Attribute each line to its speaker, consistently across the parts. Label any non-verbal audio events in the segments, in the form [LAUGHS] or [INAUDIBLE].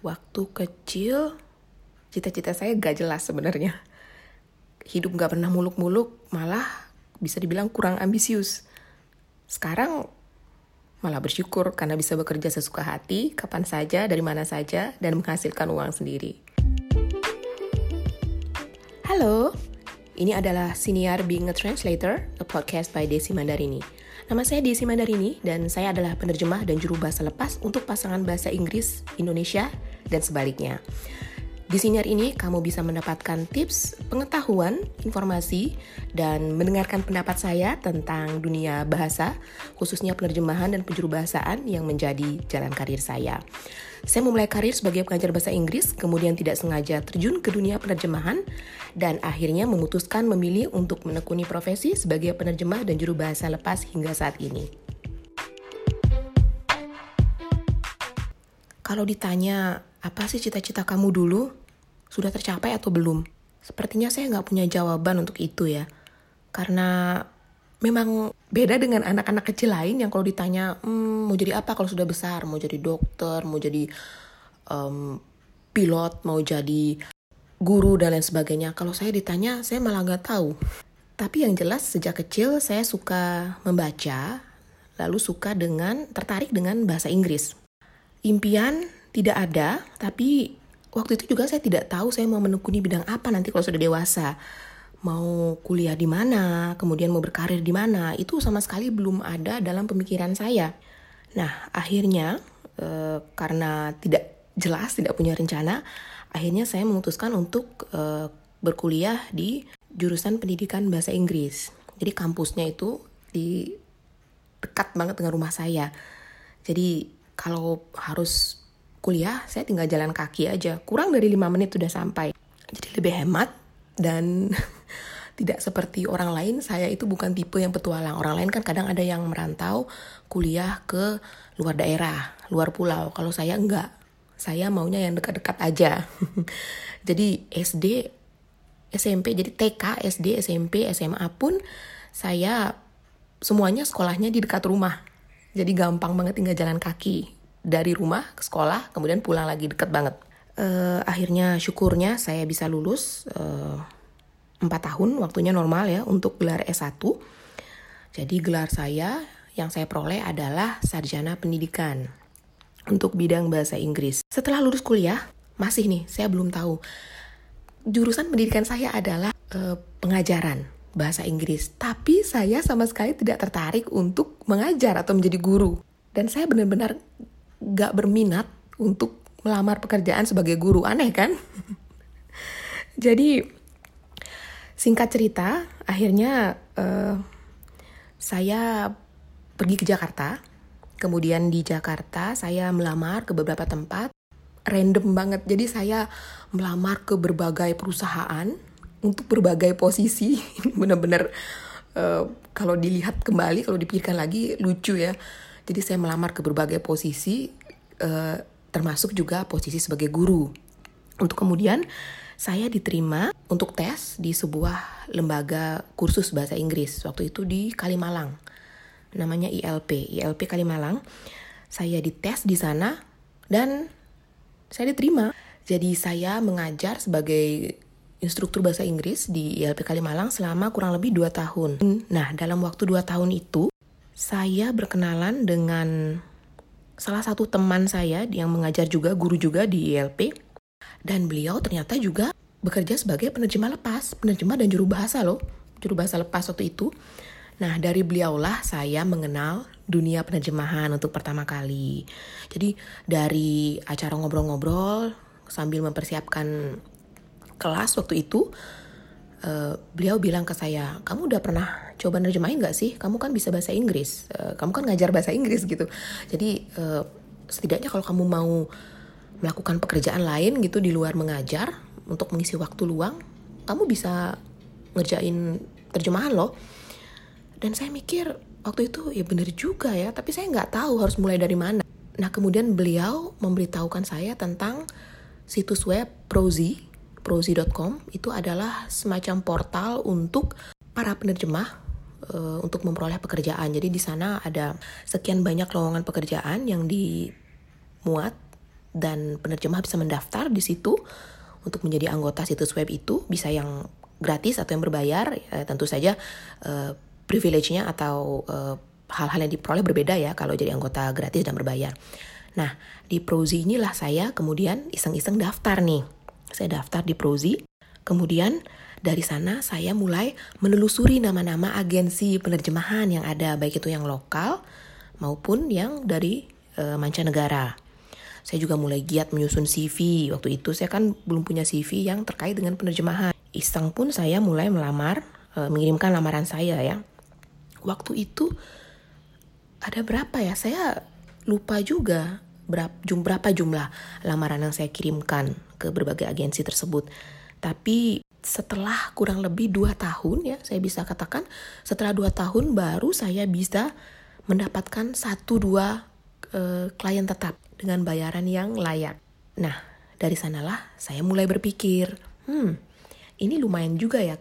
Speaker 1: Waktu kecil, cita-cita saya gak jelas sebenarnya. Hidup gak pernah muluk-muluk, malah bisa dibilang kurang ambisius. Sekarang malah bersyukur karena bisa bekerja sesuka hati, kapan saja, dari mana saja, dan menghasilkan uang sendiri. Halo, ini adalah Senior Being a Translator, a podcast by Desi Mandarini. Nama saya Desi Mandarini dan saya adalah penerjemah dan juru bahasa lepas untuk pasangan bahasa Inggris Indonesia dan sebaliknya. Di siniar ini kamu bisa mendapatkan tips, pengetahuan, informasi, dan mendengarkan pendapat saya tentang dunia bahasa, khususnya penerjemahan dan penjuru bahasaan yang menjadi jalan karir saya. Saya memulai karir sebagai pengajar bahasa Inggris, kemudian tidak sengaja terjun ke dunia penerjemahan, dan akhirnya memutuskan memilih untuk menekuni profesi sebagai penerjemah dan juru bahasa lepas hingga saat ini. Kalau ditanya, apa sih cita-cita kamu dulu? Sudah tercapai atau belum? Sepertinya saya nggak punya jawaban untuk itu ya. Karena memang beda dengan anak-anak kecil lain yang kalau ditanya, hmm, mau jadi apa kalau sudah besar? Mau jadi dokter, mau jadi um, pilot, mau jadi guru dan lain sebagainya. Kalau saya ditanya, saya malah nggak tahu. Tapi yang jelas sejak kecil saya suka membaca, lalu suka dengan tertarik dengan bahasa Inggris. Impian tidak ada, tapi waktu itu juga saya tidak tahu saya mau menekuni bidang apa nanti kalau sudah dewasa. Mau kuliah di mana, kemudian mau berkarir di mana, itu sama sekali belum ada dalam pemikiran saya. Nah, akhirnya e, karena tidak jelas, tidak punya rencana, akhirnya saya memutuskan untuk e, berkuliah di jurusan pendidikan bahasa Inggris. Jadi kampusnya itu di dekat banget dengan rumah saya. Jadi kalau harus kuliah saya tinggal jalan kaki aja. Kurang dari lima menit sudah sampai. Jadi lebih hemat dan [LAUGHS] tidak seperti orang lain. Saya itu bukan tipe yang petualang. Orang lain kan kadang ada yang merantau kuliah ke luar daerah luar pulau. Kalau saya enggak saya maunya yang dekat-dekat aja [LAUGHS] jadi SD SMP jadi TK SD SMP SMA pun saya semuanya sekolahnya di dekat rumah jadi gampang banget tinggal jalan kaki dari rumah ke sekolah, kemudian pulang lagi deket banget. Uh, akhirnya syukurnya saya bisa lulus uh, eh, 4 tahun, waktunya normal ya untuk gelar S1. Jadi gelar saya yang saya peroleh adalah sarjana pendidikan untuk bidang bahasa Inggris. Setelah lulus kuliah, masih nih saya belum tahu. Jurusan pendidikan saya adalah uh, pengajaran bahasa Inggris, tapi saya sama sekali tidak tertarik untuk mengajar atau menjadi guru. Dan saya benar-benar gak berminat untuk melamar pekerjaan sebagai guru. Aneh kan? [LAUGHS] Jadi singkat cerita, akhirnya uh, saya pergi ke Jakarta. Kemudian di Jakarta saya melamar ke beberapa tempat. Random banget. Jadi saya melamar ke berbagai perusahaan untuk berbagai posisi. [LAUGHS] Benar-benar uh, kalau dilihat kembali kalau dipikirkan lagi lucu ya. Jadi saya melamar ke berbagai posisi uh, termasuk juga posisi sebagai guru. Untuk kemudian saya diterima untuk tes di sebuah lembaga kursus bahasa Inggris. Waktu itu di Kalimalang namanya ILP ILP Kalimalang saya dites di sana dan saya diterima jadi saya mengajar sebagai instruktur bahasa Inggris di ILP Kalimalang selama kurang lebih 2 tahun. Nah, dalam waktu 2 tahun itu, saya berkenalan dengan salah satu teman saya yang mengajar juga, guru juga di ILP. Dan beliau ternyata juga bekerja sebagai penerjemah lepas, penerjemah dan juru bahasa loh, juru bahasa lepas waktu itu. Nah, dari beliaulah saya mengenal dunia penerjemahan untuk pertama kali. Jadi, dari acara ngobrol-ngobrol sambil mempersiapkan kelas waktu itu uh, beliau bilang ke saya kamu udah pernah coba nerjemahin nggak sih? Kamu kan bisa bahasa Inggris. Uh, kamu kan ngajar bahasa Inggris gitu. Jadi uh, setidaknya kalau kamu mau melakukan pekerjaan lain gitu di luar mengajar untuk mengisi waktu luang kamu bisa ngerjain terjemahan loh dan saya mikir waktu itu ya bener juga ya tapi saya nggak tahu harus mulai dari mana. Nah kemudian beliau memberitahukan saya tentang situs web Prozi Prozi.com itu adalah semacam portal untuk para penerjemah uh, untuk memperoleh pekerjaan. Jadi di sana ada sekian banyak lowongan pekerjaan yang dimuat dan penerjemah bisa mendaftar di situ untuk menjadi anggota situs web itu. Bisa yang gratis atau yang berbayar ya, tentu saja uh, privilege-nya atau uh, hal-hal yang diperoleh berbeda ya kalau jadi anggota gratis dan berbayar. Nah, di Prozi inilah saya kemudian iseng-iseng daftar nih. Saya daftar di Prozi. Kemudian dari sana saya mulai menelusuri nama-nama agensi penerjemahan yang ada, baik itu yang lokal maupun yang dari e, mancanegara. Saya juga mulai giat menyusun CV. Waktu itu saya kan belum punya CV yang terkait dengan penerjemahan. Iseng pun saya mulai melamar, e, mengirimkan lamaran saya ya. Waktu itu ada berapa ya? Saya lupa juga berapa, jum, berapa jumlah lamaran yang saya kirimkan ke berbagai agensi tersebut. Tapi setelah kurang lebih dua tahun ya, saya bisa katakan setelah dua tahun baru saya bisa mendapatkan satu dua uh, klien tetap dengan bayaran yang layak. Nah, dari sanalah saya mulai berpikir, hmm, ini lumayan juga ya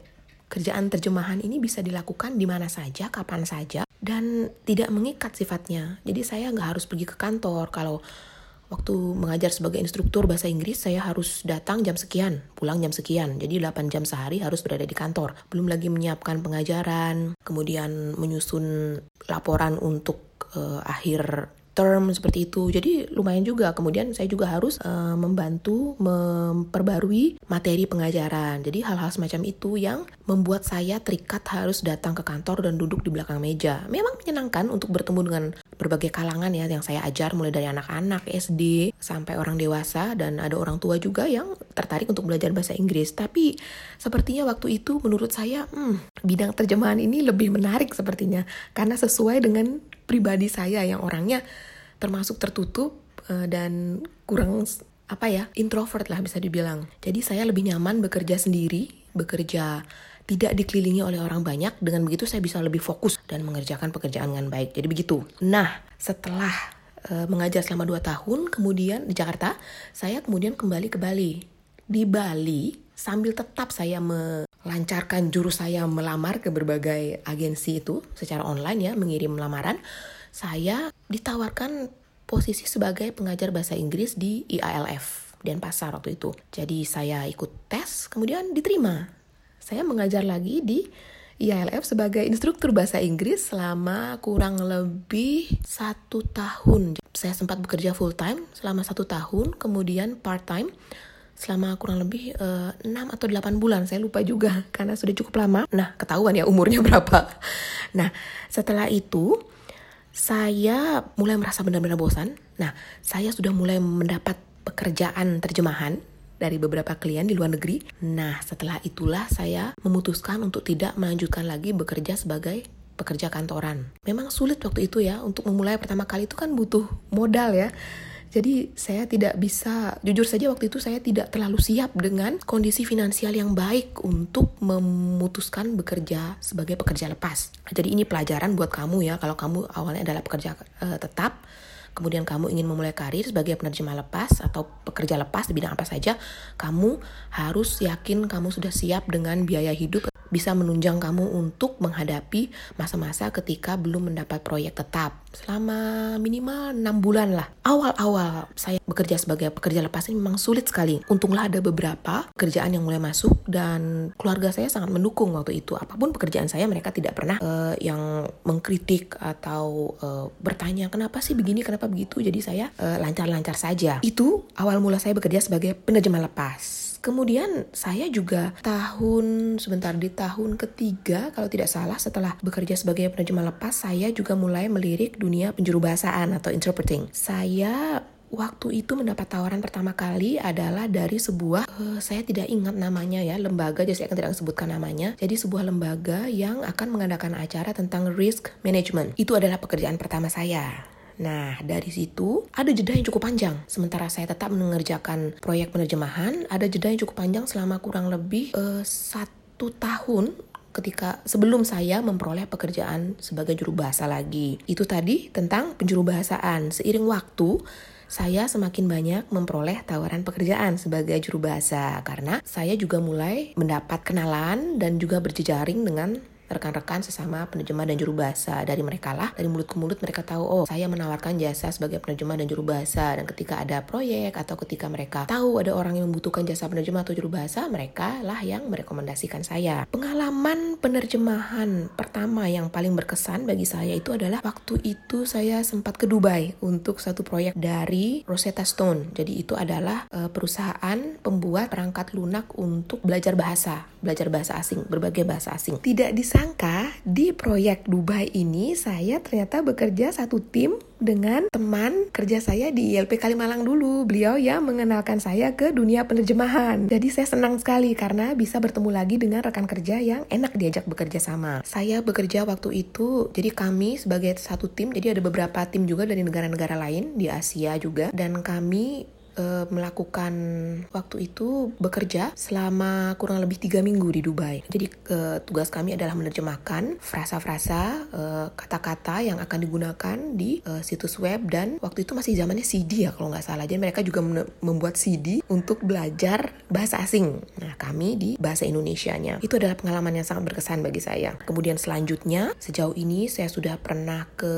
Speaker 1: kerjaan terjemahan ini bisa dilakukan di mana saja, kapan saja, dan tidak mengikat sifatnya. Jadi saya nggak harus pergi ke kantor. Kalau waktu mengajar sebagai instruktur bahasa Inggris, saya harus datang jam sekian, pulang jam sekian. Jadi 8 jam sehari harus berada di kantor. Belum lagi menyiapkan pengajaran, kemudian menyusun laporan untuk uh, akhir term seperti itu. Jadi lumayan juga. Kemudian saya juga harus uh, membantu memperbarui materi pengajaran. Jadi hal-hal semacam itu yang membuat saya terikat harus datang ke kantor dan duduk di belakang meja. Memang menyenangkan untuk bertemu dengan berbagai kalangan ya yang saya ajar mulai dari anak-anak SD sampai orang dewasa dan ada orang tua juga yang tertarik untuk belajar bahasa Inggris. Tapi sepertinya waktu itu menurut saya hmm, bidang terjemahan ini lebih menarik sepertinya karena sesuai dengan pribadi saya yang orangnya termasuk tertutup uh, dan kurang apa ya introvert lah bisa dibilang. Jadi saya lebih nyaman bekerja sendiri, bekerja tidak dikelilingi oleh orang banyak. Dengan begitu saya bisa lebih fokus dan mengerjakan pekerjaan dengan baik. Jadi begitu. Nah setelah uh, mengajar selama 2 tahun, kemudian di Jakarta, saya kemudian kembali ke Bali. Di Bali sambil tetap saya melancarkan jurus saya melamar ke berbagai agensi itu secara online ya, mengirim lamaran saya ditawarkan posisi sebagai pengajar bahasa Inggris di IALF Denpasar waktu itu. Jadi saya ikut tes, kemudian diterima. Saya mengajar lagi di IALF sebagai instruktur bahasa Inggris selama kurang lebih satu tahun. Saya sempat bekerja full time selama satu tahun, kemudian part time selama kurang lebih uh, eh, 6 atau 8 bulan. Saya lupa juga [LAUGHS] karena sudah cukup lama. Nah, ketahuan ya umurnya [LAUGHS] berapa. Nah, setelah itu saya mulai merasa benar-benar bosan. Nah, saya sudah mulai mendapat pekerjaan terjemahan dari beberapa klien di luar negeri. Nah, setelah itulah saya memutuskan untuk tidak melanjutkan lagi bekerja sebagai pekerja kantoran. Memang sulit waktu itu ya, untuk memulai pertama kali itu kan butuh modal ya. Jadi saya tidak bisa, jujur saja waktu itu saya tidak terlalu siap dengan kondisi finansial yang baik untuk memutuskan bekerja sebagai pekerja lepas. Jadi ini pelajaran buat kamu ya, kalau kamu awalnya adalah pekerja uh, tetap, kemudian kamu ingin memulai karir sebagai penerjemah lepas atau pekerja lepas di bidang apa saja, kamu harus yakin kamu sudah siap dengan biaya hidup bisa menunjang kamu untuk menghadapi masa-masa ketika belum mendapat proyek tetap selama minimal 6 bulan lah. Awal-awal saya bekerja sebagai pekerja lepas ini memang sulit sekali. Untunglah ada beberapa kerjaan yang mulai masuk dan keluarga saya sangat mendukung waktu itu. Apa pun pekerjaan saya mereka tidak pernah uh, yang mengkritik atau uh, bertanya kenapa sih begini, kenapa begitu. Jadi saya eh, lancar-lancar uh, saja. Itu awal mula saya bekerja sebagai penerjemah lepas Kemudian saya juga tahun sebentar di tahun ketiga kalau tidak salah setelah bekerja sebagai penerjemah lepas saya juga mulai melirik dunia penjuru bahasaan atau interpreting. Saya waktu itu mendapat tawaran pertama kali adalah dari sebuah uh, saya tidak ingat namanya ya lembaga jadi saya akan tidak sebutkan namanya. Jadi sebuah lembaga yang akan mengadakan acara tentang risk management. Itu adalah pekerjaan pertama saya Nah, dari situ ada jeda yang cukup panjang. Sementara saya tetap mengerjakan proyek penerjemahan, ada jeda yang cukup panjang selama kurang lebih uh, satu tahun ketika sebelum saya memperoleh pekerjaan sebagai juru bahasa lagi. Itu tadi tentang penjuru bahasaan. Seiring waktu, saya semakin banyak memperoleh tawaran pekerjaan sebagai juru bahasa karena saya juga mulai mendapat kenalan dan juga berjejaring dengan rekan-rekan sesama penerjemah dan juru bahasa. Dari mereka lah, dari mulut ke mulut mereka tahu, oh saya menawarkan jasa sebagai penerjemah dan juru bahasa. Dan ketika ada proyek atau ketika mereka tahu ada orang yang membutuhkan jasa penerjemah atau juru bahasa, mereka lah yang merekomendasikan saya. Pengalaman penerjemahan pertama yang paling berkesan bagi saya itu adalah waktu itu saya sempat ke Dubai untuk satu proyek dari Rosetta Stone. Jadi itu adalah uh, perusahaan pembuat perangkat lunak untuk belajar bahasa, belajar bahasa asing, berbagai bahasa asing. Tidak disangka di proyek Dubai ini saya ternyata bekerja satu tim dengan teman kerja saya di ILP Kalimalang dulu. Beliau yang mengenalkan saya ke dunia penerjemahan. Jadi saya senang sekali karena bisa bertemu lagi dengan rekan kerja yang enak diajak bekerja sama. Saya bekerja waktu itu, jadi kami sebagai satu tim, jadi ada beberapa tim juga dari negara-negara lain di Asia juga. Dan kami uh, melakukan waktu itu bekerja selama kurang lebih tiga minggu di Dubai. Jadi uh, tugas kami adalah menerjemahkan frasa-frasa uh, kata-kata yang akan digunakan di uh, situs web dan waktu itu masih zamannya CD ya kalau nggak salah. Jadi mereka juga membuat CD untuk belajar bahasa asing. Nah kami di bahasa Indonesia-nya. Itu adalah pengalaman yang sangat berkesan bagi saya. Kemudian selanjutnya sejauh ini saya sudah pernah ke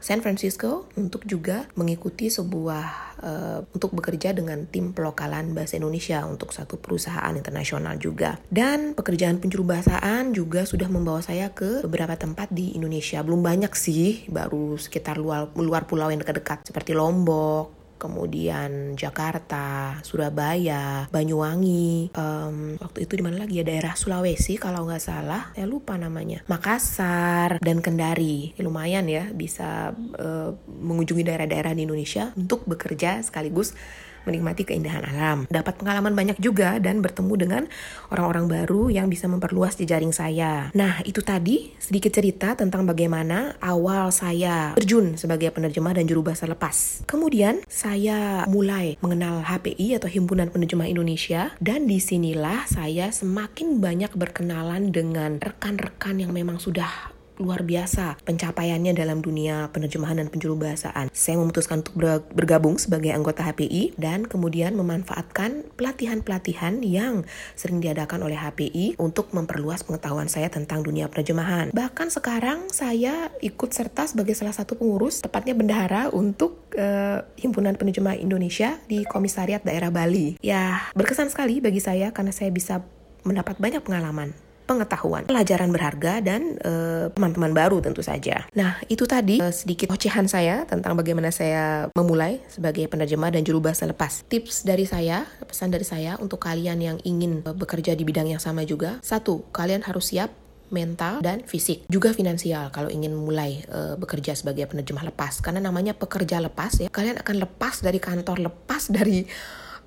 Speaker 1: San Francisco untuk juga mengikuti sebuah uh, untuk bekerja bekerja dengan tim pelokalan bahasa Indonesia untuk satu perusahaan internasional juga. Dan pekerjaan penjuru bahasaan juga sudah membawa saya ke beberapa tempat di Indonesia. Belum banyak sih, baru sekitar luar, luar pulau yang dekat-dekat seperti Lombok, kemudian Jakarta, Surabaya, Banyuwangi, um, waktu itu di mana lagi ya? Daerah Sulawesi kalau nggak salah, saya lupa namanya, Makassar dan Kendari. Ya, lumayan ya bisa uh, mengunjungi daerah-daerah di Indonesia untuk bekerja sekaligus menikmati keindahan alam. Dapat pengalaman banyak juga dan bertemu dengan orang-orang baru yang bisa memperluas jejaring saya. Nah, itu tadi sedikit cerita tentang bagaimana awal saya terjun sebagai penerjemah dan juru bahasa lepas. Kemudian saya mulai mengenal HPI atau Himpunan Penerjemah Indonesia dan di sinilah saya semakin banyak berkenalan dengan rekan-rekan yang memang sudah luar biasa pencapaiannya dalam dunia penerjemahan dan penjuru bahasaan. Saya memutuskan untuk bergabung sebagai anggota HPI dan kemudian memanfaatkan pelatihan-pelatihan yang sering diadakan oleh HPI untuk memperluas pengetahuan saya tentang dunia penerjemahan. Bahkan sekarang saya ikut serta sebagai salah satu pengurus, tepatnya bendahara untuk uh, Himpunan Penerjemah Indonesia di Komisariat Daerah Bali. Ya, berkesan sekali bagi saya karena saya bisa mendapat banyak pengalaman pengetahuan, pelajaran berharga, dan eh, teman-teman baru tentu saja. Nah, itu tadi uh, sedikit ocehan saya tentang bagaimana saya memulai sebagai penerjemah dan juru bahasa lepas. Tips dari saya, pesan dari saya untuk kalian yang ingin uh, bekerja di bidang yang sama juga. Satu, kalian harus siap mental dan fisik juga finansial kalau ingin mulai uh, bekerja sebagai penerjemah lepas karena namanya pekerja lepas ya kalian akan lepas dari kantor lepas dari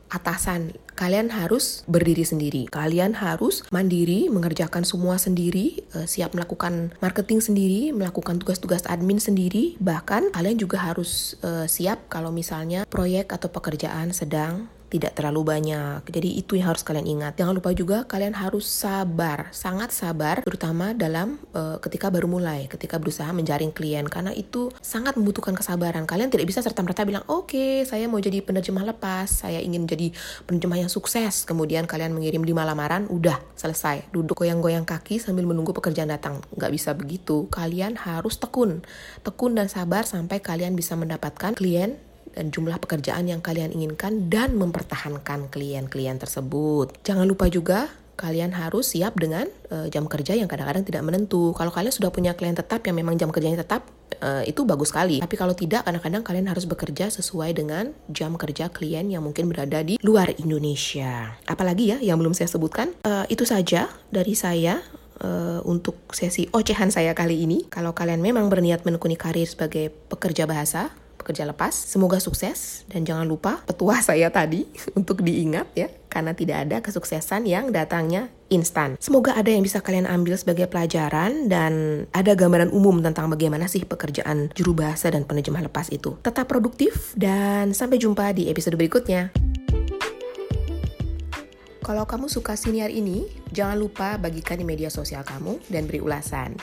Speaker 1: atasan. Kalian harus berdiri sendiri. Kalian harus mandiri, mengerjakan semua sendiri, uh, siap melakukan marketing sendiri, melakukan tugas-tugas admin sendiri. Bahkan kalian juga harus uh, siap kalau misalnya proyek atau pekerjaan sedang tidak terlalu banyak. Jadi itu yang harus kalian ingat. Jangan lupa juga kalian harus sabar, sangat sabar terutama dalam uh, ketika baru mulai, ketika berusaha menjaring klien karena itu sangat membutuhkan kesabaran. Kalian tidak bisa serta-merta bilang, "Oke, okay, saya mau jadi penerjemah lepas, saya ingin jadi penerjemah yang sukses." Kemudian kalian mengirim lima lamaran, udah selesai. Duduk goyang-goyang kaki sambil menunggu pekerjaan datang. Nggak bisa begitu. Kalian harus tekun. Tekun dan sabar sampai kalian bisa mendapatkan klien dan jumlah pekerjaan yang kalian inginkan dan mempertahankan klien-klien tersebut. Jangan lupa juga kalian harus siap dengan uh, jam kerja yang kadang-kadang tidak menentu. Kalau kalian sudah punya klien tetap yang memang jam kerjanya tetap, uh, itu bagus sekali. Tapi kalau tidak, kadang-kadang kalian harus bekerja sesuai dengan jam kerja klien yang mungkin berada di luar Indonesia. Apalagi ya yang belum saya sebutkan, uh, itu saja dari saya uh, untuk sesi ocehan saya kali ini. Kalau kalian memang berniat menekuni karir sebagai pekerja bahasa, kerja lepas. Semoga sukses dan jangan lupa petua saya tadi [LAUGHS] untuk diingat ya karena tidak ada kesuksesan yang datangnya instan. Semoga ada yang bisa kalian ambil sebagai pelajaran dan ada gambaran umum tentang bagaimana sih pekerjaan juru bahasa dan penerjemah lepas itu. Tetap produktif dan sampai jumpa di episode berikutnya. Kalau kamu suka siniar ini, jangan lupa bagikan di media sosial kamu dan beri ulasan.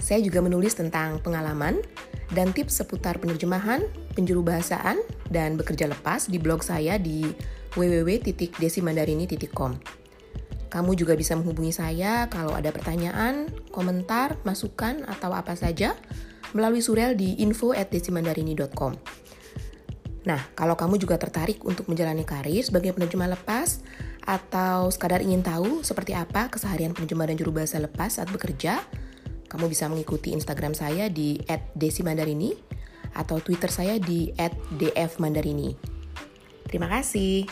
Speaker 1: Saya juga menulis tentang pengalaman, dan tips seputar penerjemahan, penjuru bahasaan, dan bekerja lepas di blog saya di www.desimandarini.com. Kamu juga bisa menghubungi saya kalau ada pertanyaan, komentar, masukan, atau apa saja melalui surel di info at desimandarini.com. Nah, kalau kamu juga tertarik untuk menjalani karir sebagai penerjemah lepas, atau sekadar ingin tahu seperti apa keseharian penerjemah dan juru bahasa lepas saat bekerja, kamu bisa mengikuti Instagram saya di @desimandarini atau Twitter saya di @dfmandarini. Terima kasih.